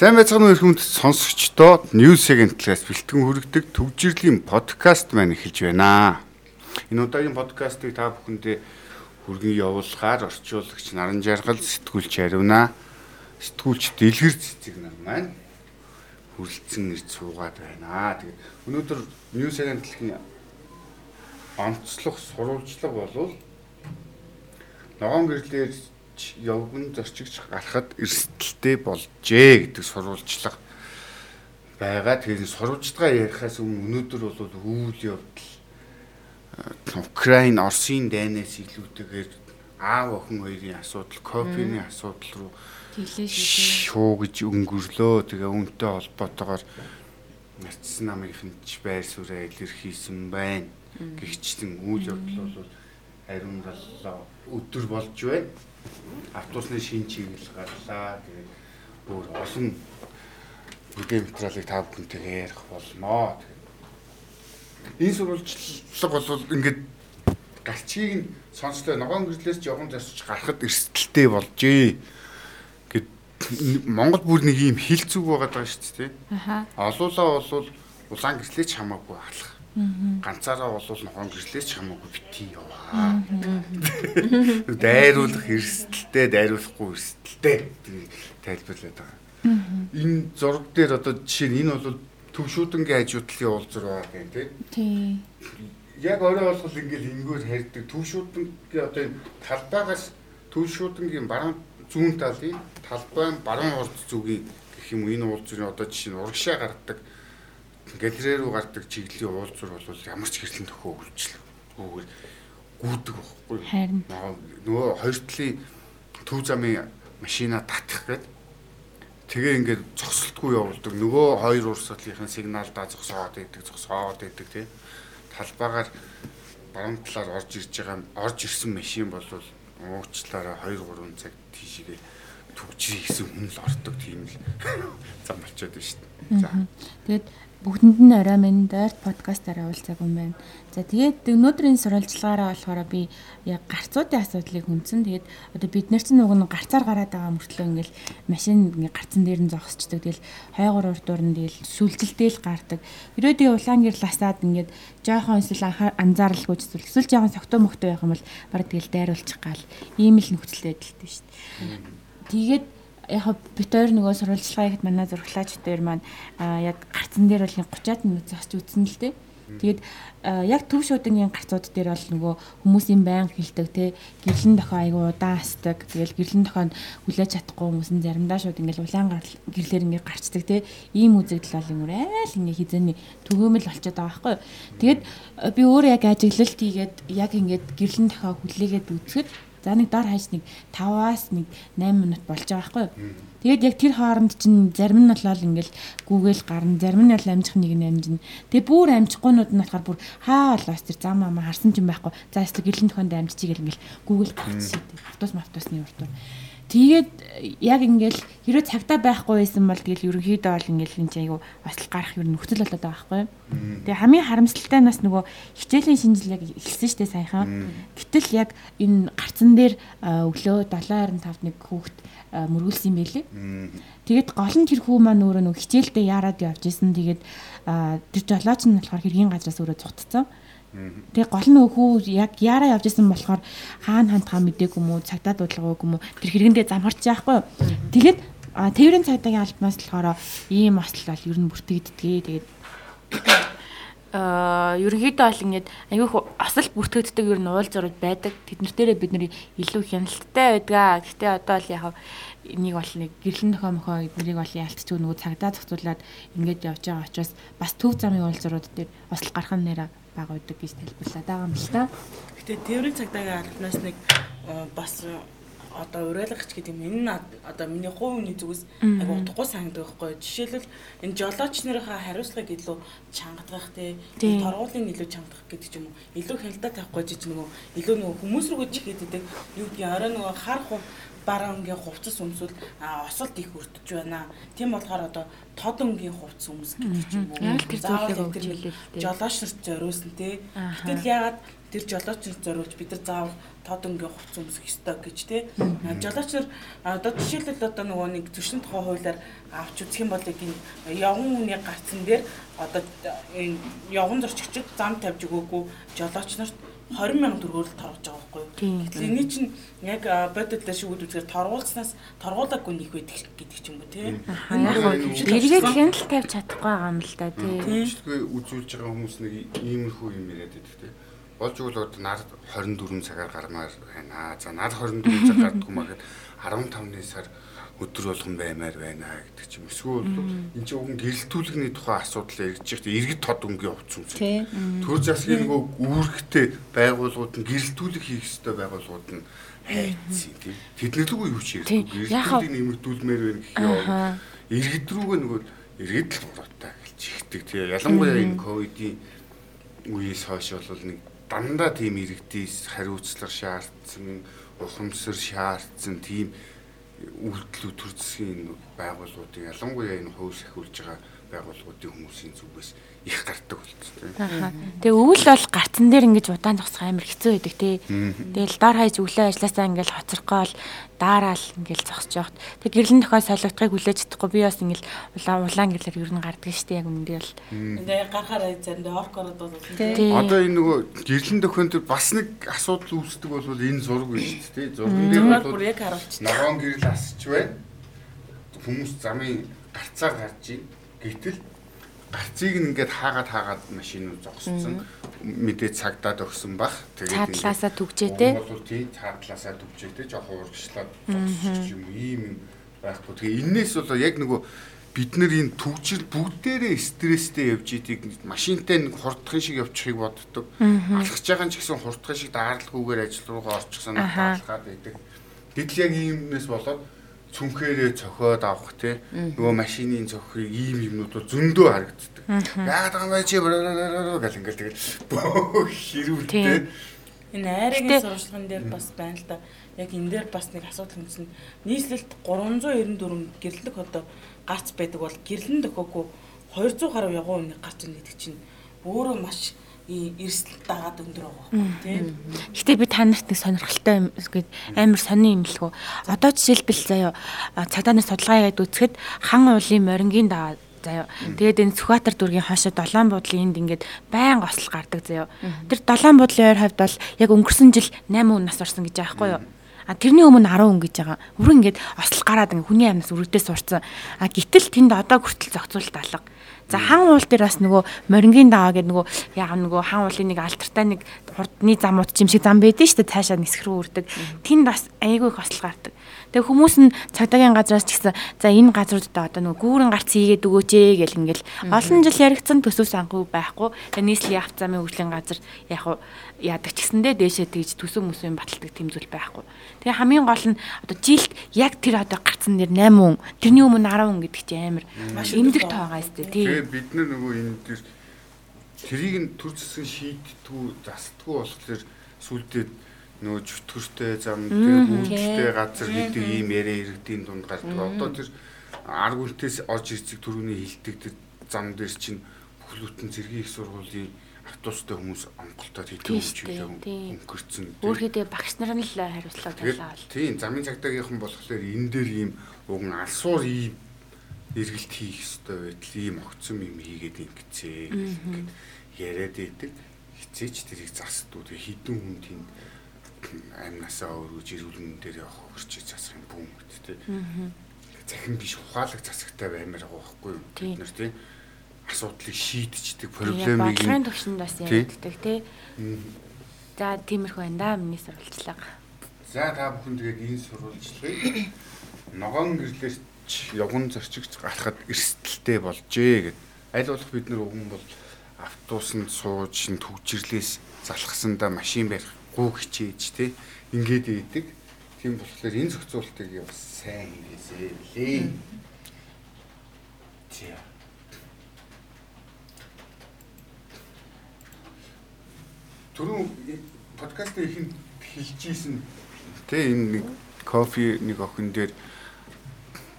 Сайн байцгаана уу хүнд сонсогчдоо News Agent-аас бэлтгэн хүргэдэг төвжирлийн подкаст маань эхэлж байна. Энэ удаагийн подкастыг та бүхэндээ хүргэн явуулахаар орчуулагч Наран Жаргал сэтгүүлч хариуна. Сэтгүүлч Дэлгэр цэцэг нар маань хүрэлцэн нэр цуугаад байна. Тэгээд өнөөдөр News Agent-ийн онцлог сурвалжлага болвол ногоон гэрлээр явган зорчигч гарахад эрсдэлтэй болжээ гэдэг сурвалжлага байгаа. Тэгэхээр сурвалжлагаа ярихаас өмнө өнөөдөр бол үйл явдал Украин Оросын дайнаас илүүтэйгээр аав охин хоёрын асуудал, копины асуудал руу шуу гэж өнгөрлөө. Тэгээ үүнтэй холбоотойгоор нацсан намынхын ч байр суурь илэрхийлсэн байна. Гэгчтэн үйл явдал бол ариун даллаа өдөр болж байна автобусны шин чиглэл гарлаа. Тэгээд өөр олон бүдээ материалыг та бүхэнтэйгээ ярих болноо. Энэ сурвалжлага бол ингээд гарчийг нь сонслоо ногоон гэрлээс жоохон засч гарахад эрсдэлтэй болжээ. Гэт Монгол бүр нэг юм хил зүг байгаа даа шүү дээ. Аха. Олуулаа бол улаан гэрлээч хамаагүй алах ганцаараа болвол ногоон гэрчлээч хамаагүй бити яваа. Дайруулах эрсдэлтэй, дайруулахгүй эрсдэлтэй. Тайлбарлаад байгаа. Энэ зураг дээр одоо жишээ нь энэ бол төвшүүдэнгийн хажуудлын уулзар байгаа гэн тий. Яг орой болгол ингээл ингэгээр харьдаг төвшүүдэнгийн одоо энэ талбайгаас төвшүүдэнгийн баруун зүүн талын талбай баруун урд зүгийн гэх юм энэ уулзрын одоо жишээ нь урагшаа гаргадаг галерей руу гардаг чиглэлийн уулзур бол ямар ч хэрлэн төхөө үйлчлэг. Гүүгээр гүйдэг байхгүй. Харин нөгөө хоёр талын төв замын машина татах гээд тэгээ ингээд зогсолтгүй явуулдаг. Нөгөө хоёр урсгалынхын сигналдаа зогсоод идэг, зогсоод идэг тий. Талбайгаар баруун талаар орж ирж байгаа орж ирсэн машин бол уучлаараа 2 3 цаг тийшээ түгжий гэсэн хүн л ордог тийм л зам болчиход байна шүү дээ. За. Тэгээд бүгдэнд нь орой минь дойрт подкастаараа уулзаагүй юм байна. За тэгээд өнөөдрийн сурвалжлагаараа болохоор би яг гарцуудын асуудлыг хүндсэн. Тэгээд одоо бид нар чинь нөгөө гарцаар гараад байгаа мөртлөө ингээл машин ингээ гарцан дээр нь зогсчдаг. Тэгэл хойгоор урдуур нь тэгэл сүлжилтэйл гардаг. Ерөөдөө улаан гэр ласаад ингээд жоохон эсвэл анзааралгүй зүйл эсвэл жоохон согтуу мөхтөө байх юм бол баг тэгэл дайруулчих гал. Ийм л нөхцөл байдалтай шүү дээ. Тэгээд яг бит хоёр нөгөө сурвалжлагаа ихэд манай зурглаач дээр маань яг гарцан дээр бол 30-аад минут зогсож үтсэн л дээ. Тэгээд яг төв шуудангийн гарцууд дээр бол нөгөө хүмүүсийн байн хилдэг те гэрлэн дохоо айгу удаан асдаг. Тэгэл гэрлэн дохоонд хүлээж чадахгүй хүмүүс нь заримдаа шууд ингээл улаан гэрлэр ингээ гарцдаг те ийм үзэгдэл бол юм айл ингээ хизээний төгөөмөл болчиход байгаа байхгүй. Тэгээд би өөрөө яг ажиглалт хийгээд яг ингээд гэрлэн дохоо хүлээгээд үзэхэд За нэг дор хаяж нэг 5-аас нэг 8 минут болж байгаа байхгүй юу. Тэгээд яг тэр хооронд чинь зарим нь болол ингээл гүүгээл гарна, зарим нь бол амжих нэг нь амжина. Тэгээд бүр амжихгүйнүүд нь болохоор бүр хаа болоос тэр зам маа харсан ч юм байхгүй. За эсвэл гэлэн төхөнд амжчихгээл ингээл гүүгээл гарчихсан. Автобус автобусны урд. Тэгээд яг ингээл хэрэв цагтаа байхгүй байсан бол тэгэл ерөнхийдөө бол ингээл энэ айгу осол гарах ер нь нөхцөл болоод байгаа байхгүй. Тэгээ хамгийн харамсалтай нас нөгөө хичээлийн шинжилгээг эхэлсэн штэ саяхан. Гэтэл яг энэ гарцан дээр өглөө 7:25-д нэг хүүхэд мөргүүлсэн байлээ. Тэгээд гол нь тэр хүү маань өөрөө нөгөө хичээлдээ яарад явж исэн. Тэгээд тэр жолооч нь болохоор хэргийн газраас өөрөө цугтцсан. Тэгээ гол нь хүү яг яараа явж исэн болохоор хаана хантгаа мдээгүй юм уу цагтаа дуудлагаагүй юм уу тэр хэрэгэндээ замхарч яахгүй юу. Тэгээд тээврийн цагдаагийн албанаас болохоор ийм осол бол ер нь бүртгэгддгээ. Тэгээд аа ерөнхийдөө бол ингээд аюух осол бүртгэгддэг ер нь уул зураг байдаг. Тэднэр дээрээ бид нэр илүү хяналттай байдгаа. Гэхдээ одоо л яг энийг бол нэг гэрлэн нөхөө мөхөө эднийг бол ялтчихгүй нөгөө цагдаа зохицуулаад ингээд явж байгаа учраас бас төв замын уул зурууд дээр осол гарах нь нэрэ бага байдаг гэж тайлбарлаад байгаа юм л та. Гэтэ тээврийн цагдаагийн албанаас нэг э, бас одоо уриалгач гэдэг юм. Энэ одоо миний хувь хүний зүгээс агай утгагүй санагддаг байхгүй жишээлбэл энэ жолооч нарын хариуцлагыг илүү чангадгах те. Торгуулийн илүү чангадгах гэдэг ч юм уу. Илүү хяналтаа тавихгүй жиж нөгөө илүү нөгөө хүмүүс рүүгээ чихээд идэг юу гэдгийг орой нөгөө хар бараа өнгийн хувцас өмсвөл осолд их өртөж байна. Тийм болохоор одоо тод өнгийн хувцас өмс гэдэг ч юм уу. Яг л тэр нарт зориулсан тий. Гэтэл ягаад тэр жолооч нарт зориулж бид нар заавал тод өнгийн хувцас өмсөх ёстой гэж тий. Жолооч нар одоо жишээлбэл одоо нөгөө нэг зөрчлийн тухай хуулиар авч үзэх юм бол энэ явган үний гарцсан дээр одоо энэ явган зорчигчд зам тавьж өгөөгүй жолооч нарт 20 сая төгрөгөөр торгож байгаа байхгүй юу. Тэгэхээр энэ чинь яг бодит дээр шүүд үзгээр торгуулснаас торгуулаагүй нэг байдаг гэдэг ч юм уу тий. Яг эргээд хяналт тавьж чадахгүй байгаа юм л да тий. Үйлчлэгээ үзүүлж байгаа хүмүүс нэг иймэрхүү юм яриад байдаг тий. Болж игэл одоо нар 24 цагаар гармаар байна. За нар 24 цаг гардггүй маа гэд 15-ны сар өдөр болгон баймаар байна гэдэг ч юм. Эсвэл энэ чинь уг гэрэлтүүлэгний тухай асуудал ярьж байгаа иргэд тод өнгийн хувц юм. Төр засгийн нөгөө үүрэгтэй байгууллагууд нь гэрэлтүүлэг хийх ёстой байгууллагууд нь хайцсан тийм. Тэднэлгүй юу ч ярьдаг. Гэрэлтүүлэг нэмэгдүүлмээр байна гэх юм. Иргэд рүүгээ нөгөө иргэд л буруутай гэлж ихдэг тийм. Ялангуяа энэ ковидын үеэс хойш бол нэг дандаа тийм иргэдээс хариуцлага шаардсан, ухамсар шаардсан тийм үйлдэлүүд төр засгийн байгууллагуудын ялангуяа энэ хувь сахиулж байгаа байгууллагуудын хүмүүсийн зүгээс их гардаг тийм. Тэгээ өвөл бол гарцан дээр ингэж удаан зогсох амар хэцүү байдаг тий. Тэгэл доор хаяж өглөө ажилласаа ингээл хоцорхоол daarаал ингээл зогсож явахт. Тэг гэрлэн тохиол солигдохыг хүлээж чадахгүй би бас ингээл улаан улаан гэрлэр ер нь гардаг штеп яг үнэндээ бол. Тэгээ гарахаар заримдаа оркород бол Одоо энэ нөгөө гэрлэн тохион төр бас нэг асуудал үүсдэг бол энэ зураг биш шүү дээ. Зурган дээр бол яг харуулчих. Ногоон гэрэл асч байна. Хүмүүс замын гарцаа гарч ийн. Гэтэл гарцыг ингээд хаагаад хаагаад машин зогссон мэдээ цагдаад өгсөн бах. Тэгээд цаадлаасаа түгжээ те. Бол тий цаадлаасаа түгжээ те. Жоохон урагшлаад зогсчих юм ийм байхгүй. Тэгээ энээс бол яг нөгөө бид нар энэ түгжил бүгдээрээ стресстэй явж идийг машинтай нэг хурдхын шиг явчихыг боддог. Алхаж байгаа ч гэсэн хурдхын шиг дааралгүйгээр ажил руугаа орчихсан таалгаад байдаг. Гэтэл яг иймнээс болоод цүнхээрээ цохиод авах те нөгөө машины цохрыг ийм юмнууд бол зөндөө харагддаг. Яагаад бэ чи гэл ингээл тэгэл хэрүүл те. Энэ айрын сурвалжлагын дээр бас байна л да. Яг энэ дээр бас нэг асуудал хүнсэн. Нийслэлд 394 гэрлэлт одоо гарц байдаг бол гэрлэн дөхөөгүй 200 гаруй явган үнийг гарч ийн гэдэг чинь өөрөө маш эрсдэл дагаад өндөр байгаа тийм. Гэтэ би та нарт нэг сонирхолтой юм амар сонин юм лгөө. Одоо жишээлбэл заяа цагдааны судалгаа хийгээд үзэхэд хан уулын морингийн даа заяа. Тэгээд энэ Сүхбаатар дүүргийн хойшоо долоон буудлын энд ингээд байнга осол гардаг заяа. Тэр долоон буудлын ойр хавьд бол яг өнгөрсөн жил 8 хүн нас орсон гэж байгаа байхгүй юу? А тэрний өмнө 10 хүн гэж байгаа. Өрөө ингээд осол гараад ингээ хүний амнаас өргөдөө сурцсан. А гítэл тэнд одоо хүртэл зохицуулалт алга. За хан уул дээр бас нөгөө морингийн даваа гэдэг нөгөө яг нөгөө хан уулын нэг алтартай нэг хурдны замууд ч юм шиг зам байдэн шүү дээ цаашаа нисэх рүү үрдэг. Тэнд бас айгүй их осол гардаг. Тэгээ хүмүүс нь цагдаагийн газраас ч гэсэн за энэ газруудаа одоо нөгөө гүүрэн гарц хийгээд өгөөч ээ гэл ингээл олон жил яригдсан төсөв санхүү байхгүй. Тэгээ нийслэлийн авт замын хөгжлийн газар яг яадаг ч гэсэндээ дээшээ тэгж төсөв мөсөө баталдаг зүйл байхгүй. Тэгээ хамгийн гол нь одоо жилд яг тэр одоо гарцсан нэр 8 хүн тэрний өмнө 10 хүн гэдэг чинь амар эмдэг тоогоо өстэй тий. Тэгээ бид нар нөгөө энэ тэр тэрийг нь төр зэсгэн шийдтгүү застдгүү болохоор сүлдээ нөгөө чөтгөртэй зам тэр үйлдэлтэй газар гэдэг ийм яриа иргэдийн дунд гардаг. Одоо тэр арга үнтээс орж ирцэг төрөний хилдэг тэр зам дээр чинь бүхлбүтэн зэргийн их сургуулийн автобустай хүмүүс онголтоод хэдэн үжилээ өнгөрцөн. Өөрхөдөө багш нар нь л хариуцлага тавилаа. Тийм замын цагдаагийнхан болохоор энэ дээр ийм уган алсуур ийм эргэлт хийх ёстой байтал ийм огцом юм хийгээд ингэцээ. Яриад идэг хизээч тэрийг застдуу хідэн хүн тэнд амнасаа өргөж ирүүлэн дээр явах хөрчиж засах юм бүүм гэт тэ. Захин биш ухаалаг засагтай баймаар байгаа байхгүй юу? Бид нар тийм асуудлыг шийдчихдэг проблемыг бодлогын төвшөнд бас яригддаг тий. За тиймэрхүү байна да миний сурвалжлага. За та бүхэн тэгээд энэ сурвалжлагыг ногоон гэрлэрч явган зорчигч гарахад эрсдэлтэй болжээ гэд. Аль болох бид нар уган бол автобусанд сууж төгжрлээс залхсандаа машин барих гуу хичээж те ингээд ийдэг. Тийм болохоор энэ зохицуултыг бас сайн хийгээсэй лээ. Тийм. Түрүү подкастын ихэнд хэлжсэн те энэ нэг кофе нэг охин дээр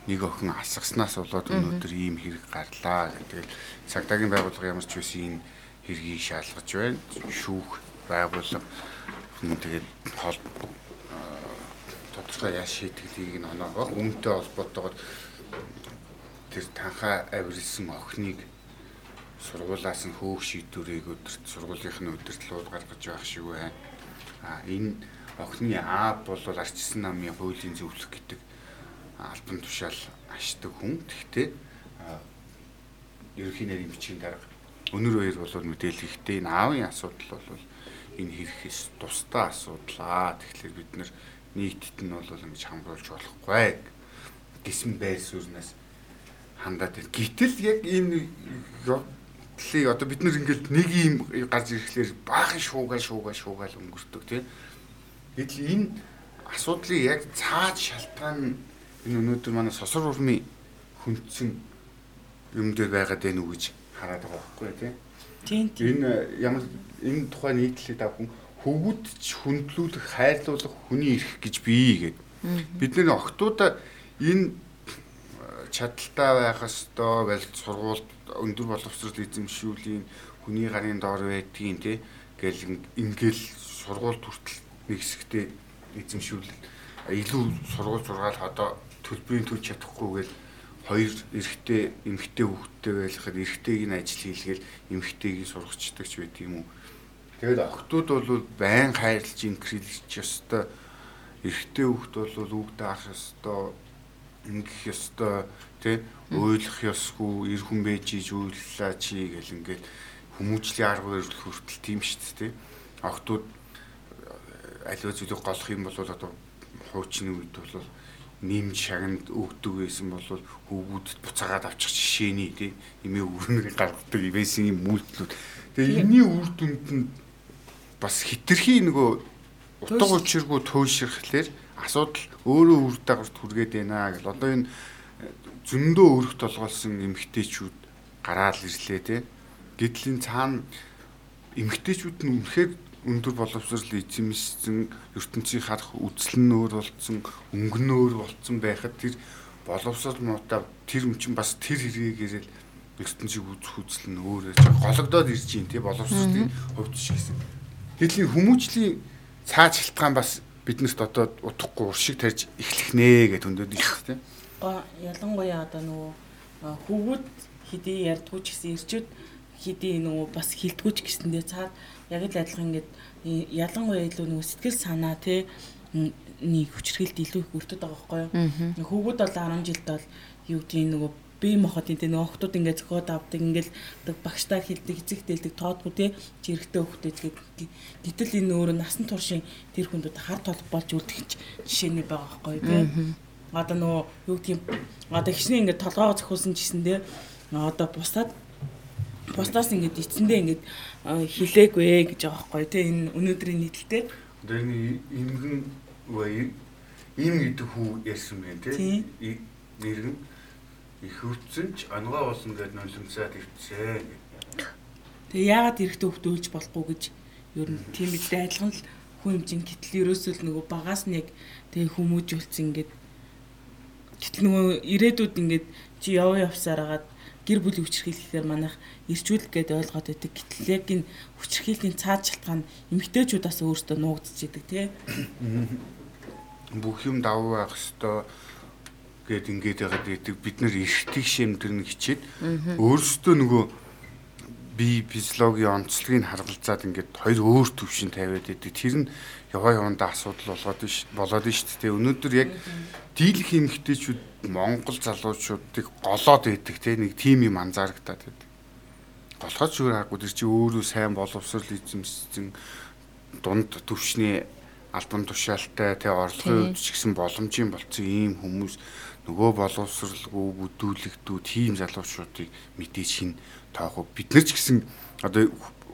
нэг охин асгаснаас болоод өнөөдөр ийм хэрэг гарлаа гэдэг. Цагдаагийн байгууллага ямар ч байсан энэ хэргийг шаалгаж байна. Шүүх байгууллага тэгээд хол тодорхой яа шийдгэлийг нь оноогоо үнэтэй холбоотойгоор тэр танхаа авирсан охиныг сургуулаас нь хөөх шийдвэрийг өдөрт сургуулийнхны өдөртлүүд гаргаж байх шиг байна. А энэ охины аав бол арчсан намын хуулийн зөвлөх гэдэг албан тушаал ашдаг хүн. Тэгтээ ерөнхий нарийн бичгийн дарга өнөр хоёр бол мэдээлэл ихтэй энэ аавын асуудал бол энэ хэрэгээс тусдаа асуудлаа. Тэгэхээр бид нэр нийтэд нь бол ингэж хамруулж болохгүй гэсэн байр суурнаас хандаад байна. Гэтэл яг энэ Тлийг одоо бид нэр ингээд нэг юм гарч ирэхлээр баахан шуугаа шуугаа шуугаал өнгөртөг тийм. Гэтэл энэ асуудлыг яг цаад шалтгаан энэ өнөөдөр манай сосор урмын хүндсэн юм дээр байгаад байна уу гэж хараад байгаа байхгүй тийм. Тийм. Энэ ямар энэ тухай нийтлээд авах хүн хөвгүүдч хүндлүүлэх, хайрлуулах хүний эрх гэж бий гэдэг. Бид нэр охтуудаа энэ чадaltaа байх ёстой, барилт сургуульд өндөр боловсрол эзэмшүүлийн хүний гарын доор байдгийн тий гэл ингээл сургууль хүртэл нэг хэсэгтээ эзэмшүүлэл илүү сургууль зургаал одоо төлбөрийн төлж чадахгүйгээл хоёр эрэгтэй эмэгтэй хүүхдтэй байхад эрэгтэйг нь ажил хийлгээл эмэгтэйг сургацдаг ч байт юм уу. Тэгээд охтууд бол байн хайрлж инкрилж ёстой. Эрэгтэй хүүхд бол үг даах ёстой ингэх ёстой тий ойлгох ёсгүй эр хүн байж иж үйллээ чи гэл ингээд хүмүүжлийн арга барил хүртэл тийм шүү дээ тий охтууд аливаа зүйлийг голох юм бол одоо хуучны үед бол нэм шаганд өгдөг байсан бол хөвгүүдэд буцаагаад авчих жишээний тий. Эмээ өвөрнөг гаргадаг ивэсийн юм үйлдэлүүд. Тэгээ энэний үр дүнд нь бас хитрхи нөгөө утга учиргүй туйширхлаар асуудал өөрөө үр дагаварт хүргээд байна гэл. Одоо энэ зөндөө өрх толгойлсон эмгтээчүүд гараал ирлээ те гэтэл энэ цаана эмгтээчүүд нь үнэхээр өндөр боловсрол эзэмшсэн ертөнцийн харах үзэл нь өөр болцсон өнгө нь өөр болцсон байхад тэр боловсрол муутай тэр юм чинь бас тэр хэрэгээрэл ертөнцийг үзэх үзэл нь өөр гологдоод ирж байна тий боловсролын хувьд ч гэсэн гэтэл хүмүүжлийн цааш шалтгаан бас биднэрт одоо утгагүй уршиг тарьж эхлэх нэ гэж өндөд их тийм. Ялангуяа одоо нөгөө хөвгүүд хэдий ярьдгүй ч гэсэн ирчүүд хэдий нөгөө бас хилдэггүй ч гэсэндээ цаад яг л адилхан ингээд ялангуяа илүү нөгөө сэтгэл санаа тий нэг хүчрхэлд илүү их өртөд байгаа байхгүй юу. Хөвгүүд бол 10 жилд бол юу гэдэг нөгөө бие махбодын тэ нэг охтууд ингээд зөхиод авдаг ингээд багштаа хилдэг эцэг дэлдэг тоодгүй те жирэгтэй хөхтэй тэгээд гэтэл энэ өөрөө насан туршийн тэр хүндүүд хар толг болж үлдэх жишээний байгаа байхгүй те одоо нөгөө юу гэдгийг одоо хичнээн ингээд толгоо зөхиулсан гэсэндээ одоо бусдад бусдаас ингээд эцэндээ ингээд хилээгүй гэж байгаа байхгүй те энэ өнөөдрийн нийтлэлтэй? Одоо энэ ингэн үе ийм гэдэг хүү ярьсан байх те нэргэн их өвдсөн ч онгой болно гэд нулимсаад ивцээ. Тэгээ яагаад эрэхтэй хөвгт үйлж болохгүй гэж ер нь тийм мэдээ адилхан л хүн хэмжин гэтэл ерөөсөө л нөгөө багаас нь яг тэгээ хүмүүжүүлсэн ингээд гэтэл нөгөө ирээдүйд ингээд чи яв явсараад гэр бүлийн хүчрхийлэхээр манайх ирчүүл гэд ойлгоод байдаг. Гэтэл яг энэ хүчрхийллийн цаад шалтгаан эмгтээчүүдээс өөртөө нуугдчихэдэг тий. Бүх юм давуу байх хэвээр гээд ингээд ягаад гэдэг бид нар эртийг шимтэрнэ хичээд өөрсдөө нөгөө би физиологийн онцлогийг харгалзаад ингээд хоёр өөр төвшин тавиад байдаг. Тэр нь яваа явандаа асуудал болоод ш болоод ш тэ өнөөдөр яг дийлэх эмгтээчүүд Монгол залуучуудыг голоод байдаг те нэг тим юм анзаарагдаад байдаг. Голоход зүгээр харахгүй тэр чи өөрөө сайн боловсрал эзэмшсэн дунд төвшний альбан тушаалтай тэ орлогын үед ч гэсэн боломжийн болцсон ийм хүмүүс нөгөө боловсралгүй бүдүүлэгдүү тийм залуучуудыг мэдээж хин тоохоо. Бид нар ч гэсэн одоо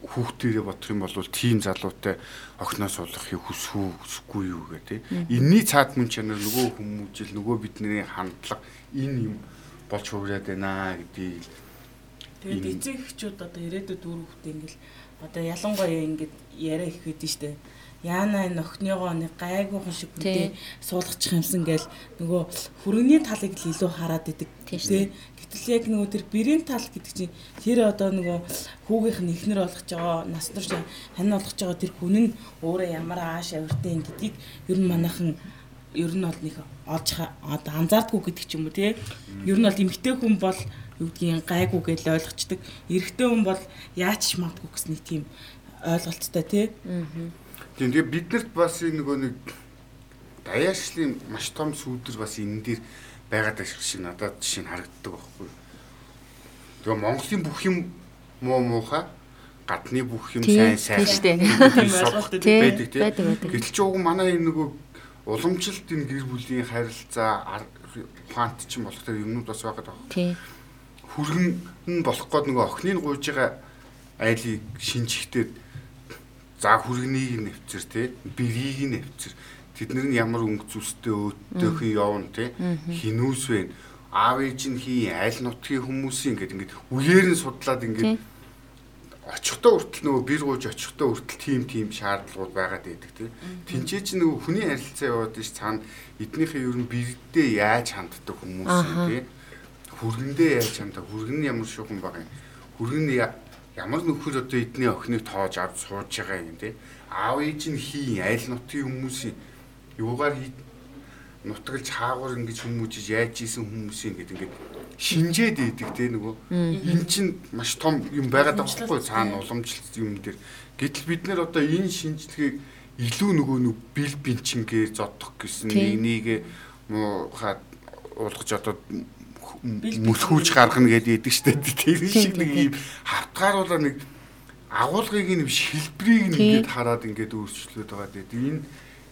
хүүхдээрээ бодох юм бол тийм залуутай охноос суулгахыг хүсвүү хүсэхгүй юу гэх тээ. Энийний цаад мөн чанар нөгөө хүмүүжил нөгөө бидний хандлага энэ юм болж хувраад байна гэдгийг Тэгээд эцэг эхчүүд одоо ирээдүйд үр хөвгт ингээл одоо ялангуяа ингээд яриа их хэдэж штэ. Яана энэ охиныгоо нэг гайгүйхан шиг үдээ суулгачих юмсан гээл нөгөө хүргэний талыг л илүү хараад идэг. Тий гэтэл яг нөгөө тэр бэрийн тал гэдэг чинь тэр одоо нөгөө хүүгийнх нь ихнэр болгож байгаа нас турш хань болгож байгаа тэр хүн нь өөрөө ямар ааш авиртай юм гэдгийг ер нь манайхан ер нь бол нэг олж одоо анзаардгүй гэдэг ч юм уу тий ер нь бол эмгтэй хүн бол юу гэдгийг гайгүй гэж ойлгочдөг. Эрэгтэй хүн бол яаж ч магадгүй гэсэн нэг тийм ойлголттой тий. Тийм тэгээ биднэрт бас нөгөө нэг даяаршлын маш том сүудэр бас энэ дээр байгаад байх шиг надад жишээ нь харагддаг байхгүй. Тэгээ Монголын бүх юм муу муухай гадны бүх юм сайн сайн тийм байдаг тийм. Гэтэл ч уг манай энэ нөгөө уламжилт энэ гэр бүлийн харилцаа ухаант ч юм болох тэр юмнууд бас байгаад байгаа. Тийм хүргэн нь болох гээд нөгөө охиныг гуйж байгаа айлыг шинжихтэй за хүргэнийг нэвцэр те бэрийг нэвцэр тэд нар нь ямар өнгө зүстэй өөддөөхөн явна те хинүүс вэ? Аав ээж нь хий айл нутгийн хүмүүсийн ингээд ингээд үеэр нь судлаад ингээд очихдоо хүртэл нөгөө бэр гуйж очихдоо хүртэл тийм тийм шаардлагууд байгаад байдаг тийм. Тинчээ чи нөгөө хүний харилцаа яваад ш цаана эднийхээ ер нь бэрдээ яаж ханддаг хүмүүс юм тийм хүргэндээ яаж чамтай хүргэн нь ямар шуухан байгаа юм. Хүргэн ямар нөхөр одоо эдний охиныг тоож авч сууж байгаа юм те. Аав ээж нь хийн айл нутгийн хүмүүсийн юугаар нутгалж хаагур ингэж хүмүүжиж яаж исэн хүмүүсийн гэдэг ингээд шинжээд идэг те нөгөө. Эн чин маш том юм байгаад байгаа байхгүй цаана уламжлалт юм дээр. Гэтэл бид нэр одоо энэ шинжилгээг илүү нөгөө нэг бил бинчингээр зодох гэсэн нэг нэгэ муу хаад уулгаж одоо мөлхүүлж гаргана гэдэг идэг штэ. Тэр шиг нэг юм хавтгааруулаа нэг агуулгыг нэг шилбэрийг нэгэд хараад ингээд өөрчлөлөд байгаа. Гэдэг. Энэ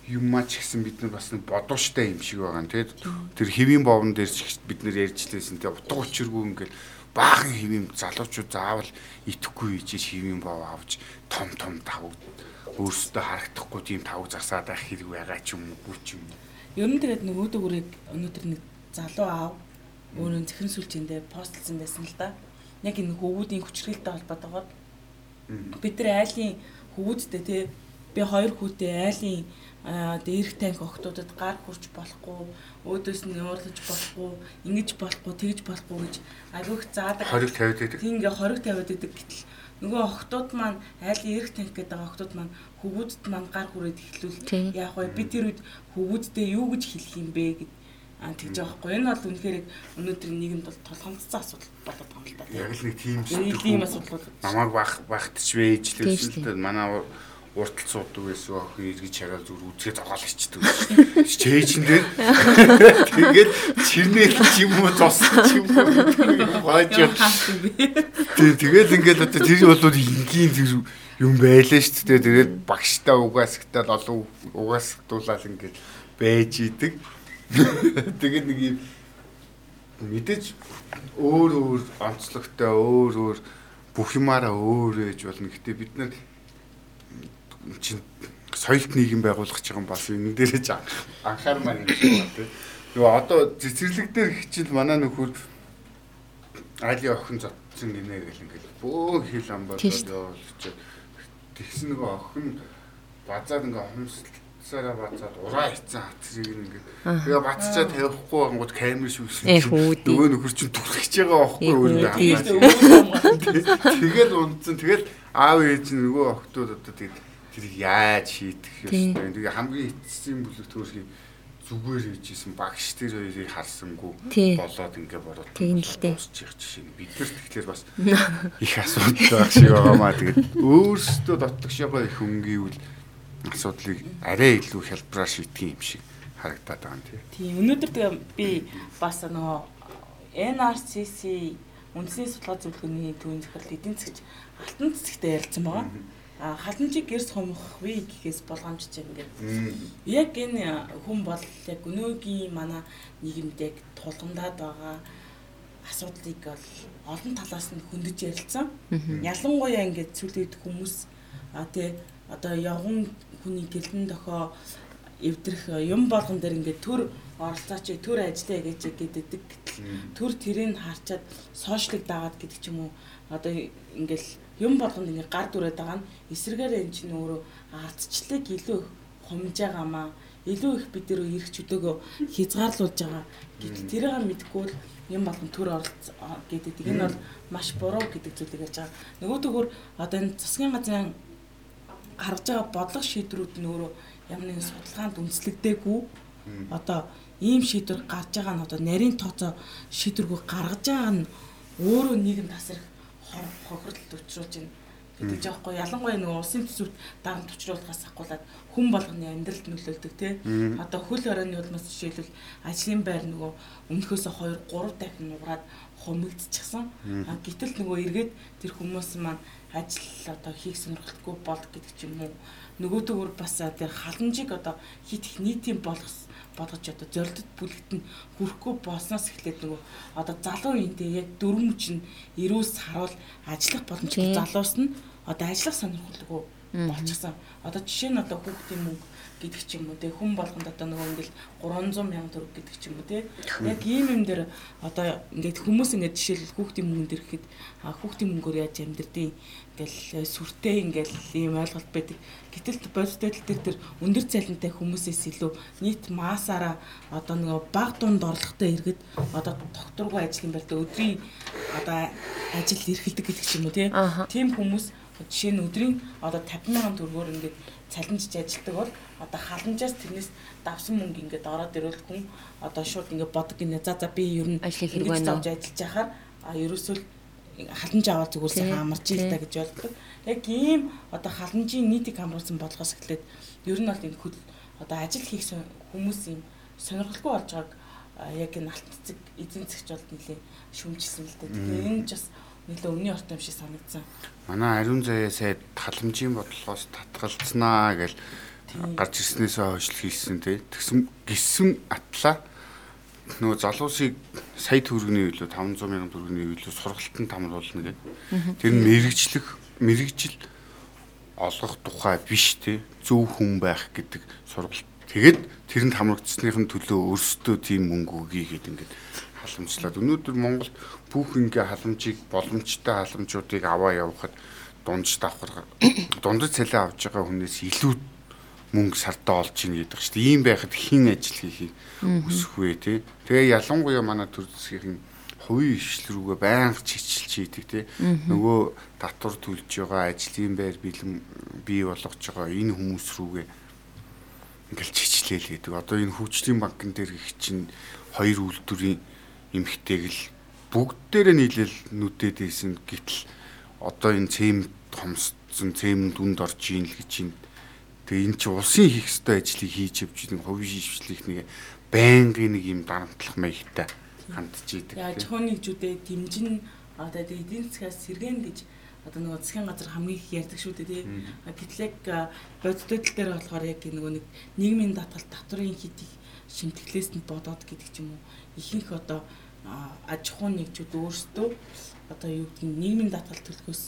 юм мач гэсэн бид нар бас нэг бодууштай юм шиг байгаа тий. Тэр хэвийн бовн дээр ч бид нар ярьжлээсэн тий. Утга учиргүй ингээд баахан хэвийн залуучууд заавал итгэхгүй хийж хэвийн бов авч том том тавг өөрсдөө харагдахгүй тийм тавг засаад байх хэрэг байгаа ч юм уу ч юм. Ер нь тэгээд нэг өөдөө үрийг өнөөдөр нэг залуу аав өөрөө захиран сүлжээндээ постлсан байсан л да. Яг энэ хөвгүүдийн хүчрэлтэй холбоотойгоор бид нар айлын хөвгүүдтэй тий би хоёр хүүтэй айлын дээрх танк охтуудад гар хурж болохгүй өөдөөс нь уурлаж болохгүй ингэж болохгүй тэгж болохгүй гэж аливах заадаг хориг тавиад байдаг. Тийм ингээ хориг тавиад байдаг гэтэл нөгөө охтууд маань айлын эрх танк гэдэг охтууд маань хөвгүүдэд маань гар хүрээд эхлүүл яг бай би тэр үед хөвгүүддээ юу гэж хэлэх юм бэ гэд Аа тэгж байгаа хгүй. Энэ бол үнэхээр өнөөдөр нийгэмд бол толгомцсон асуудал болоод байгаа юм л да. Яг л нэг тийм тийм асуудал. Намайг бах багтч вэж л. Манай уртал суудаг байсан охин эргэж чагаал зүр үзгээ зогоолчихдаг. Чэйжэн дээр тэгээд чирнээл ч юм уу цос ч юм уу бааж. Тэгээд ингээд одоо тэр бол энгийн тэр юм байлаа шүү дээ. Тэгээд багштай угаасгтаад олон угаасгдуулаад ингээд байж идэг. Тэгээд нэг юм мэдээж өөр өөр онцлогтой өөр өөр бүх юмараа өөр ээж болно. Гэтэ бид нар чинь соёлт нийгэм байгуулах гэж байгаа бас энэ дээрээ анхаармаар юм шиг байна тийм. Нөгөө одоо цэцэрлэг дээр хичээл манай нөхөр айлын охин зодсон гинэ гэл ингээл бөө хил ам болоод явуулчихад тэгсэн нөгөө охин базаар ингээ хомсдол цаараа бацаад ураа хийцэн хацрыг ингээд тэгээ бацчаа тавихгүй ангууд камер шүүсэн нөгөө нөхөр чинь түлхэж байгаа байхгүй өөрөө тэгээд унтсан. Тэгэл аав ээж нөгөө охтууд одоо тэгээд тэр яаж шийдэх юм тэгээ хамгийн эцсийн бүлэгтөөсгийн зүгээр хийжсэн багш тэр хоёрыг харсангүй болоод ингээ бороод дуусчих жишээ бид нар тэгэхээр бас их асуудал байх шиг байгаамаа тэгээд өөрсдөө дотлогшоогоо их өнгийвэл асуудлыг арай илүү хялбараар шийдэх юм шиг харагдаад байгаа юм тий. Тийм өнөөдөр тэгээ би бас нөгөө NRCC үндэсний судалгаа зөвлөгөөний төвийн захирал эдийн засгч алтан цэцэгтэй ярилцсан байгаа. Халамжийг гэрс хомохвэ гэхээс болгоомжч юм ингээд. Яг энэ хүн бол яг өнөөгийн манай нийгэмд яг тулгамдаад байгаа асуудлыг бол олон талаас нь хөндөж ярилцсан. Ялангуяа ингээд сүлээд хүмүүс а тий одоо явган хүний гэлэн дохоо эвдрэх юм болгон дээр ингээд төр оролцооч төр ажиллая гэж гэдэг гэтэл төр тэрийг харчаад сошиалыг дагаад гэдэг ч юм уу. Одоо ингээл юм болгонд ингээ гар дүрээд байгаа нь эсрэгээр эн чинь өөрөө ардчлалыг илүү их хумж байгаамаа илүү их бид нэр эрх чөдөөгөө хязгаарлуулж байгаа. Гэтэл тэрийг мэдгүй л юм болгон төр оролц гэдэг. Энэ бол маш буруу гэдэг зүйлийг ярьж байгаа. Нөгөө төгөр одоо энэ засгийн газрын гаргаж байгаа бодлого шийдвэрүүд нь өөрөө ямар нэгэн судалгаанд үндэслэгдээгүй одоо ийм шийдвэр гарч байгаа нь одоо нарийн тооцоо шийдвэргүй гаргаж байгаа нь өөрөө нийгэм тасрах хохирлт учруулж байна. Гэдэг жаахгүй ялангуяа нөгөө улсын төсөвт дарамт учруулахаас ахгуулаад хүн болгоны амьдралд нөлөөлдөг тий одоо хөл хорионы улмаас жишээлбэл ажлын байр нөгөө өмнөхөөсөө 2 3 дахин нугараад хумигдчихсан гэтэл нөгөө эргээд тэр хүмүүс маань ажил одоо хийх сонирхолтой бол гэдэг ч юм уу. Нөгөөдөөр бас тэр халамжийг одоо хит их нийтийн болгох болгож одоо зорилтод бүлэгт нь хүрэхгүй болсноос эхлээд нөгөө одоо залуу үедээ яг дөрвөн чинь эрүүс харуул ажиллах боломжтой залуус нь одоо ажиллах сонирхолтой болчихсон. Одоо жишээ нь одоо хүүхдийн мөнгө гэдэг ч юм уу те хүн болгонд одоо нөгөө ингээл 300 мянган төгрөг гэдэг ч юм уу те. Яг ийм юм дээр одоо ингээд хүмүүс ингээд жишээлбэл хүүхдийн мөнгөнд ирэхэд хүүхдийн мөнгөөр яаж амьдрдیں۔ Ингээл сүртэй ингээл ийм ойлголт байдаг. Гэтэл бодиттой дээр тэр өндөр цалинтай хүмүүсээс илүү нийт маасаараа одоо нөгөө баг дунд орлоготой иргэд одоо докторгүй ажлын байртаа өдрийн одоо ажил эрхэлдэг гэдэг ч юм уу тийм хүмүүс жишээ нь өдрийн одоо 50 сая төгрөгөөр ингээд цалинжиж ажилтдаг бол одоо халамжаас тэрнээс давсан мөнгө ингээд ороод ирвэл хүн одоо шууд ингээд бодог гинэ за за би ер нь ажлын хэрэг байна уу ажиллаж яхаар а ерөөсөө халамж аваад зүгээр сайхан амарч ил та гэж боддог. Яг ийм одоо халамжийн нийтийг хамруулсан болгоос эхлээд ер нь бол энэ хөл одоо ажил хийх хүмүүс юм сонирхолтой болж байгааг яг энэ алт цэг эзэн зэгч бол нэлээ шүмжилсэн л дээ. Тэгэхээр энэ ч бас нэлээ өмнө ортой юм шиг санагдсан. Манай ариун заяа сайд халамжийн бодлогоос татгалцнаа гэж гарч ирснээсээ хойш хийсэн тий. Тэгсэн гисэн атлаа нөгөө залуусыг сая төгрөгийн үйлөө 500 сая төгрөгийн үйлөө сургалтанд тамруулна гэдэг. Тэр нь мэрэгчлэх мэрэгжил олгох тухай биш те зөв хүн байх гэдэг сургалт. Тэгэд тэрэнд хамрагдсныхын төлөө өөрсдөө тийм мөнгө өгье гэдэг ингээд халамжлаад өнөөдөр Монголд бүх ингээ халамжийг боломжтой халамжуудыг аваа явахад дундж давхар дундаж цалин авч байгаа хүнээс илүү мөнгө сартаа олж ийн гэдэг чинь ийм байхад хин ажил хийхийг өсөх вэ тий. Тэгээ ялангуяа манай төр засгийн хувийн ишл рүүгээ байнга чичилж хийдэг тий. Нөгөө татвар төлж байгаа ажлын байр бэлэн бий болгож байгаа энэ хүмүүс рүүгээ ингээл чичлээл гэдэг. Одоо энэ хөгжлийн банкн дээр их чинь хоёр үйлдвэрийн эмхтэйг л бүгдээрээ нийлэл нүдэд ийсэн гэтэл одоо энэ цэм томсцсон цэм дүнд орж ийн л гэж чинь Тэгээ эн чи улсын хийх ёстой ажлыг хийж явж байгаа хувийн шийдвэрлэх нэг байнгын нэг юм дарамтлах маягтай хандж идэг. Яаж хонигжүүдээ дэмжин одоо эдийн засгаас сэргэн гэж одоо нөгөө засгийн газар хамгийн их ярьдаг шүү дээ тий. Гэтэл яг бодиттой тал дээр болохоор яг нөгөө нэг нийгмийн татгалт татврын хийдийг шимтгэлээс нь бодоод гэдэг ч юм уу ихэнх одоо аж ахуйн нэгжүүд өөрсдөө одоо юу гэдгийг нийгмийн татгалт төлөхөөс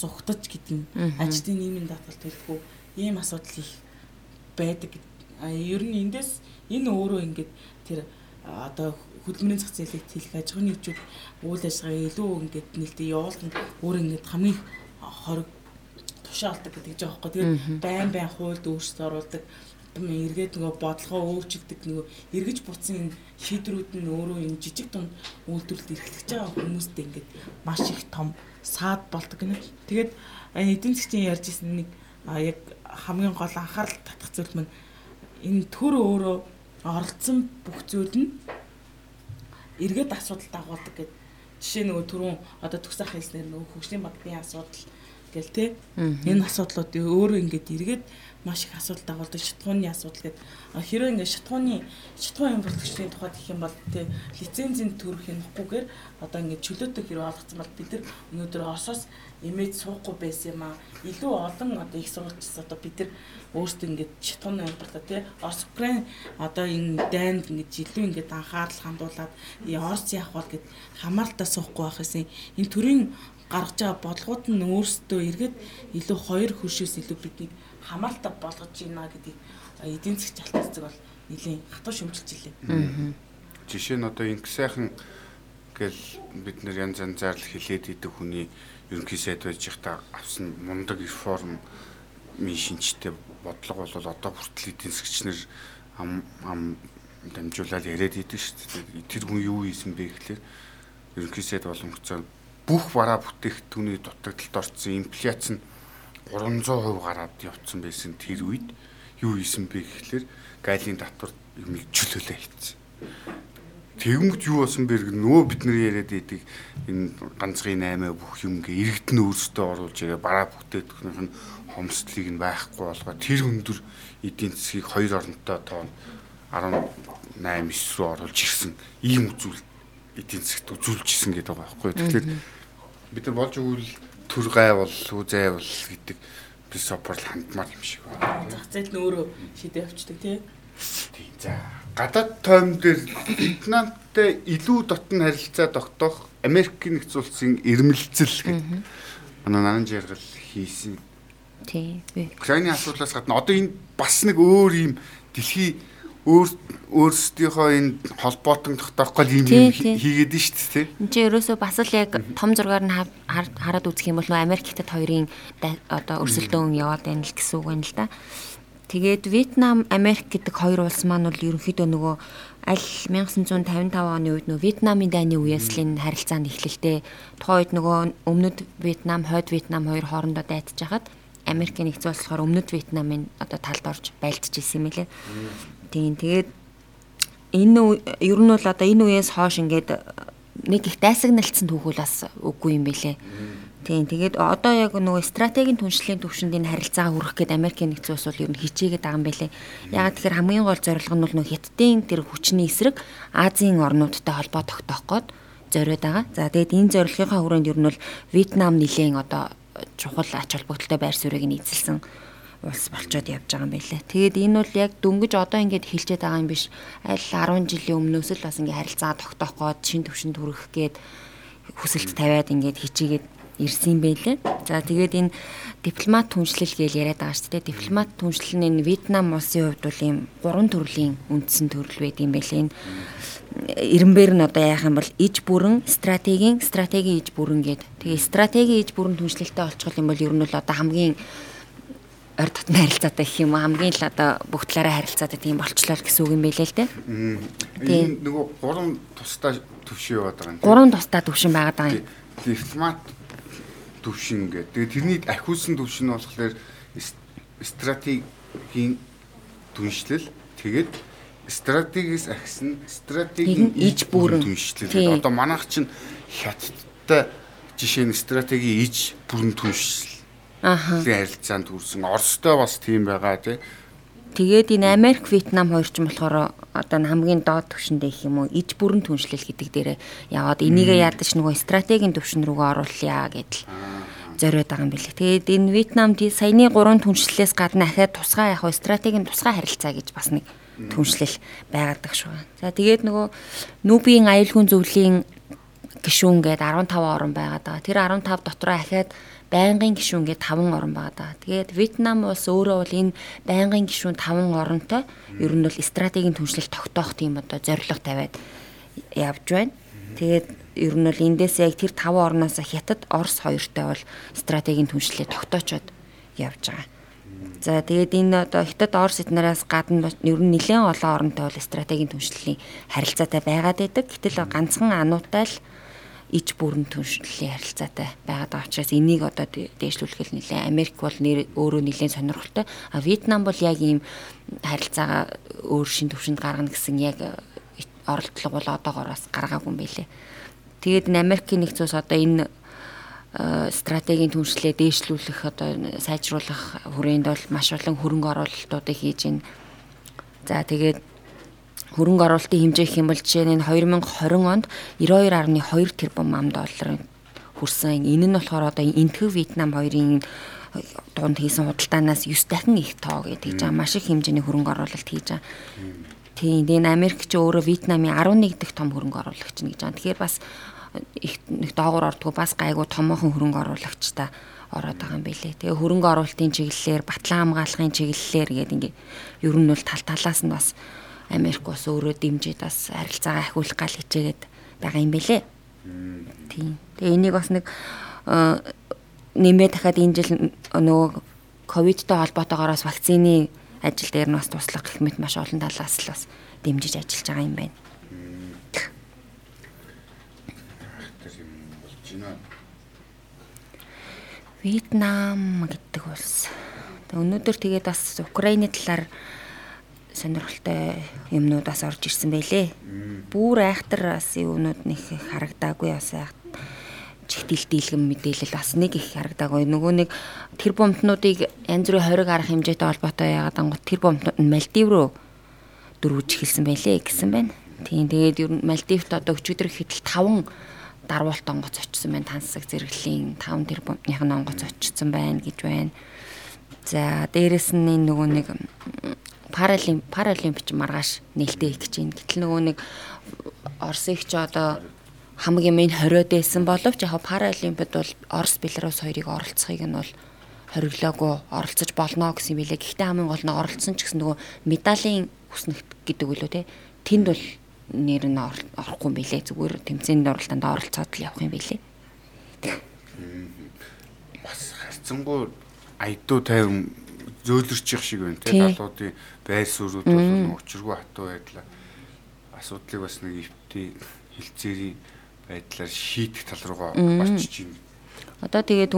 зугтаж гэдэг нь ажлын нийгмийн татгалт төлөхөө ийм асуудал их байдаг. Ер нь эндээс энэ өөрөө ингээд тэр одоо хөдөлмөрийн зах зээлийг тэлэх аж ахуйн нэгжүүд үйл ажиллагаа илүү ингээд нэлээд явуулахад өөр ингээд хамгийн хориг тушаалдаг гэдэг жаа байхгүй. Тэгээд байн байн хуульд өөрчлөлт оруулдаг эргээд нөгөө бодлогоо өөрчилдөг нөгөө эргэж буцсан энэ шийдрүүд нь өөрөө энэ жижиг дунд үйлдвэрлэлд эрхлэж байгаа хүмүүстээ ингээд маш их том саад болдог гэнэ. Тэгээд эдийн засгийн ярьж ирсэн нэг яг хамгийн гол анхаарал татах зүйл маань энэ төр өөрөө оролцсон бүх зүйл нь эргээд асуудал дагуулдаг гэдэг. Жишээ нөгөө түрүүн одоо төгсөх хэлснээр нөгөө хөгжлийн банкны асуудал гэл те. Энэ асуудлууд өөрөө ингээд эргээд маш их асуудал дагуулдаг шатхууны асуудал гэдэг. Хэрвээ ингээд шатхууны шатхуун импортлогчдын тухайд гэх юм бол тэ лицензийн төрөх юмхгүйгээр одоо ингээд чөлөөтэй хэрэг олгоцсон бол бид нар өнөөдөр Оросоос имэж суухгүй байсан юм аа. Илүү олон одоо их сурвалжс одоо бид нар өөрсдөө ингээд шатхууны импортоо тэ Орос Украин одоо энэ дайнд ингээд жилүү ингээд анхаарал хандуулад Орос яах бол гэд хамаалтаа суухгүй байх гэсэн энэ төрлийн гаргаж байгаа бодлогууд нь өөрсдөө эргээд илүү хоёр хөршөөс илүү биднийг хамаалтай болгож байна гэдгийг эдийн засгийн алтан цэцэг бол нэлийн хатуу шөмжилж илээ. Жишээ нь одоо инх сайхан гэл бид нэр янз янзаар л хилээд идэх хүний ерөнхий сайд байж ихта авсан мундаг реформ ми шинжтэй бодлого бол одоо хүртэл эдийн засгчнэр ам ам дамжуулаад яриад идэв шүү дээ. Тэр хүн юу хийсэн бэ гэхлээр ерөнхий сайд болон хөцөө бүх бараа бүтээгдэхүүний дутагдалд орсон инфляц нь 300% гараад явцсан байсан тэр үед юу хийсэн бэ гэхлээр гайлын татвар юм чөлөөлөө хийсэн. Тэгмэд юу болсон бэ гэх нөө бид нар яриад идэг энэ ганцхан 8 бүх юм гээ иргэдэн өөрсдөө оруулж ирээ бараа бүтээгдэхүүнийх нь хомсдлыг нь байхгүй болгоо тэр өндөр эдийн засгийг хоёр оронтой тоон 18 9 рүү оруулж ирсэн ийм үзүүл эдийн засгт үзүүлж ирсэн гэдэг байгаа байхгүй. Тэгэхээр бид нар болж өгвөл төр гай бол үзай бол гэдэг би сопор хандмаар юм шиг байна. Зах зээл нь өөрөө шийдээ авчдаг тий. Тийм за. Гадаад тойм дээр Вьетнамтай илүү дотн харилцаа тогтоох Америкийн нэгдсэн улсын ирмэлцэл гэдэг. Манай наран жаргал хийсэн. Тий. Украины асуудлаас гадна одоо энэ бас нэг өөр юм дэлхий өөр өөрсдийнхөө энэ холбоотон тогтоохгүй юм хийгээд нь шүү дээ. Энд чинь ерөөсөө бас л яг том зургаар нь хараад үзэх юм бол Америк хятад хоёрын одоо өрсөлдөөн яваад байна л гэсэн үг байна л да. Тэгээд Вьетнам, Америк гэдэг хоёр улс маань бол ерөнхийдөө нөгөө аль 1955 оны үед нөгөө Вьетнамын дайны үеэс л энэ харилцаанд эхлэлтэй. Тухайн үед нөгөө өмнөд Вьетнам, хойд Вьетнам хоёр хоорондоо дайтаж хахад Америкийн нэгдсэн улс болохоор өмнөд Вьетнамын одоо талд орж байлдаж исэн юм лээ. Тийм тэгээд энэ ер нь бол одоо энэ үеэс хойш ингээд нэг их дайсагналцсан түүхүүл бас үгүй юм бэлээ. Тийм тэгээд одоо яг нөгөө стратегийн түншлэлийн төвшөнд энэ харилцаагаа хүргэх гээд Америкийн нэгдсэн улс бол ер нь хичээгээд байгаа юм байлээ. Ягаад тэгэхээр хамгийн гол зорилго нь бол нөгөө хятадын тэр хүчний эсрэг Азийн орнуудтай холбоо тогтоох гээд зориод байгаа. За тэгээд энэ зорилгынхаа хүрээнд ер нь бол Вьетнам нилээн одоо чухал ач холбогдолтой байр суурийг нь эзэлсэн улс болчоод явж байгаа юм байлээ. Тэгээд энэ бол яг дөнгөж одоо ингэж хэлчихэд байгаа юм биш. Аль 10 жилийн өмнөөс л бас ингэ харилцаа тогтоох гээд шин төвшөнд хүрэх гээд хүсэлт тавиад ингэж хичээгээд ирсэн юм байлээ. За тэгээд энэ дипломат түншлэл гэж яриад байгаа шүү дээ. Дипломат түншлэл нь энэ Вьетнам улсын хувьд бол ийм гурван төрлийн үндсэн төрөл байд юм байлээ. Энэ эренбэр нь одоо яах юм бол иж бүрэн стратегийн стратегийн иж бүрэн гээд. Тэгээ стратегийн иж бүрэн түншлэлтэй олцгол юм бол ер нь бол одоо хамгийн ойр дотны харилцаатай гэх юм хамгийн л одоо бүх талаараа харилцаатай тийм болчлоо гэсэн үг юм байлээ л дээ. Тийм. Нөгөө гурван тусдаа төвшин яваад байгаа юм. Гурван тусдаа төвшин байгаад байгаа юм. Дипломат төвшин гэдэг. Тэгээ тэрний ахиулсан төвшин нь болохоор стратегийн түншлэл тэгээд стратегиэс ахисан стратегийн иж бүрэн түншлэл. Одоо манайх чинь хятадтай жишээ нь стратегийн иж бүрэн түншлэл. Аха. харилцаанд хүрсэн. Оростой бас тийм байгаа тий. Тэгээд энэ Америк, Вьетнам хоёр ч болохоор одоо хамгийн доод түвшиндээ их юм уу иж бүрэн түншлэл гэдэг дээрээ яваад энийгээ ядаж нөгөө стратегийн түвшин рүүгээ оруулъя гэдэл зориод байгаа юм билээ. Тэгээд энэ Вьетнамд саяны гурван түншлэлээс гадна ахаад тусгай яг стратегийн тусгай харилцаа гэж бас нэг түншлэл байгадаг шүү. За тэгээд нөгөө Нүбийн аюулгүй зөвлөлийн гишүүн гээд 15 орн байгаад байгаа. Тэр 15 дотроо ахаад байнгын гишүүн гээд 5 орн байгаа. Тэгээд Вьетнам улс өөрөө бол энэ байнгын гишүүн 5 оронтой ер нь бол стратегийн түншлэл тогтоох тийм одоо зорилго тавиад явж байна. Тэгээд ер нь бол эндээс яг тэр 5 орноос хятад Орос хоёртой бол стратегийн түншлэлээ тогтоочод явж байгаа. За тэгээд энэ одоо хятад Орос эднээс гадна ер нь нэлээд олон оронтой бол стратегийн түншлэлийн харилцаатай байгаад байдаг. Гэтэл ганцхан ануутай л иж бүрэн түншлэлийн харилцаатай байгаад байгаа учраас энийг одоо дээшлүүлэх нэлээ Америк бол нэр өөрөө нэлээд сонирхолтой. А Вьетнам бол яг ийм харилцаагаа өөр шин төвшөнд гаргана гэсэн яг оролдлого бол одоогоороос гаргаагүй юм билэ. Тэгээд Америкийн нэгцээс одоо энэ стратегийн түншлээ дээшлүүлэх одоо сайжруулах хүрээнд бол маш олон хөрөнгө оруулалтуудыг хийж байна. За тэгээд хөрөнгө оруулалтын хэмжээ гэх юм бол жишээ нь 2020 онд 92.2 тэрбум ам долларын хүрсэн. Энэ нь болохоор одоо энтгэв Вьетнам хоёрын дунд хийсэн худалдаанаас 9 дахин их тоо гэдэг жаа маш их хэмжээний хөрөнгө оруулалт хийж байгаа. Тийм энэ Америк ч өөрөө Вьетнамын 11 дахь том хөрөнгө оруулагч нь гэж байгаа. Тэгэхээр бас их нэг доогуур ордгоо бас гайгүй томоохон хөрөнгө оруулагчтай ороод байгаа юм билэ. Тэгээ хөрөнгө оруулалтын чиглэлээр, батлан хамгаалахын чиглэлээр гэдэг ингээ ер нь бол тал талаас нь бас Америк бас өөрөө дэмжиж бас харилцаагаа ахиулах гал хичээгээд байгаа юм бэлээ. Тийм. Тэгээ энийг бас нэг нэмээ дахиад энэ жил нөгөө ковидтой холбоотойгоороос вакцины ажил дээр нь бас туслах гэх мэт маш олон талаас л бас дэмжиж ажиллаж байгаа юм байна. Вьетнам гэдэг улс. Өнөөдөр тэгээд бас Украины талаар сонирхолтой юмнууд бас орж ирсэн байлээ. Бүүр айхтар бас юунууд нэг харагдаагүй бас айх чигтэл дийлгэн мэдээлэл бас нэг их харагдаагүй. Нөгөө нэг тэр бомтнуудыг янз бүрийн хориг арах хэмжээтэй холбоотой яагаад ангууд тэр бомтнууд нь Мальдив руу дөрвөж эхэлсэн байлээ гэсэн байна. Тийм тэгээд ер нь Мальдивт одоо өчигдөр хэтэл 5 дарвуулт онгоц очсон байна. Тансаг зэрэглэлийн 5 тэр бомтных нь онгоц очсон байна гэж байна. За дээрэс нь нөгөө нэг паралим паралимпич маргааш нээлттэй их гэж байна. Гэтэл нөгөө нэг Оросыг ч одоо хамгийн минь хориод байсан боловч яг паралимпиад бол Орос Беларусь хоёрыг оролцохыг нь бол хориглоогүй оролцож болно гэсэн юм билээ. Гэхдээ хамгийн гол нь оролцсон ч гэсэн нөгөө медалийн хүснэгт гэдэг үлээ те. Тэнд бол нэр нь орохгүй юм билээ. Зүгээр тэмцээнд оролтонд оролцоод л явах юм билээ. Бас харцсангуу айдуу тайван зөөлрчих шиг байна те. Далуудын байр суурьуд бол учиргүй хатуу байдлаа асуудлыг бас нэг өвтий хилцээрийн байдлаар шийдэх тал руугаа очиж байна. Одоо тэгээд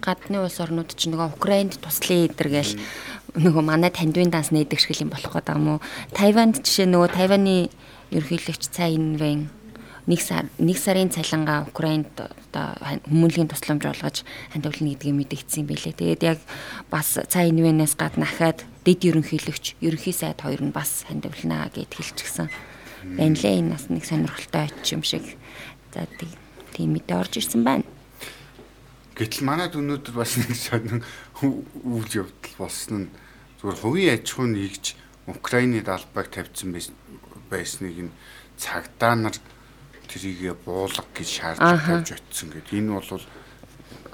гадны улс орнууд чинь нөгөө Украинд туслая эдэр гээл нөгөө манай тандвын данс нээдэг шиг юм болох гэдэг юм уу? Тайванд жишээ нөгөө Тайваны ерөнхийлөгч Цай Инвэн нэг сар нэг сарын цалингаа Украинд одоо хүмүүнлэгийн тусламж олгож хандивлна гэдгийг мэдэгдсэн юм билээ. Тэгээд яг бас Цай Инвэнээс гадна ахаад дэд ерөнхийлөгч ерөнхий сайд хоёр нь бас хандивлна гэд хэлчихсэн. Байна лээ энэ бас нэг сонирхолтой оч юм шиг. За тийм мэдээ орж ирсэн байна. Гэтэл манайд өнөөдөр бас нэг сонин үйл явдал болсон нь зүгээр хувийн аж ахуйн нэгж Украины далбайг тавьсан байсныг нь цагдаа нар трийгээ буулга гэж шаардлага тавьж очисон гэдэг. Энэ бол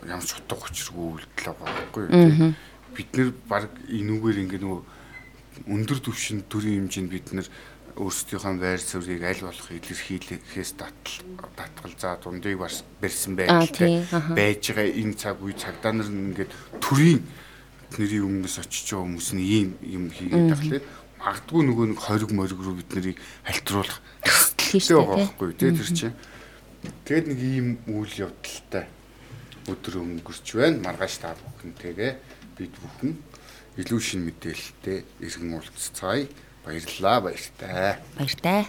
ямар ч утга учиргүй үйлдэл байгаа байхгүй юу? Бид нэр баг энүүгээр ингээ нөгөө өндөр түвшин төрийн хэмжээнд бид нэр өөрсдийнхөө байр суурийг аль болох илэрхийлэхээс татал татгал за дундыг барьсан байдалтай байж байгаа энэ цаг үе цагдаа нар ингээд төрийн нэрийн өмнөөс очиж байгаа хүмүүс нь ийм юм хийгээд тахлаа. Магадгүй нөгөө нэг хориг мориг руу бид нарыг хальтруулах хэлтэй байгаа байхгүй. Тий тэр чинь. Тэгээд нэг ийм үйл явдалтай өдөр өнгөрч байна. Маргааш та бүхэнтэйгээ бид бүхэн илүү шин мэдээлэлтэй иргэн уулзцаая баярлалаа баяртай. Баяртай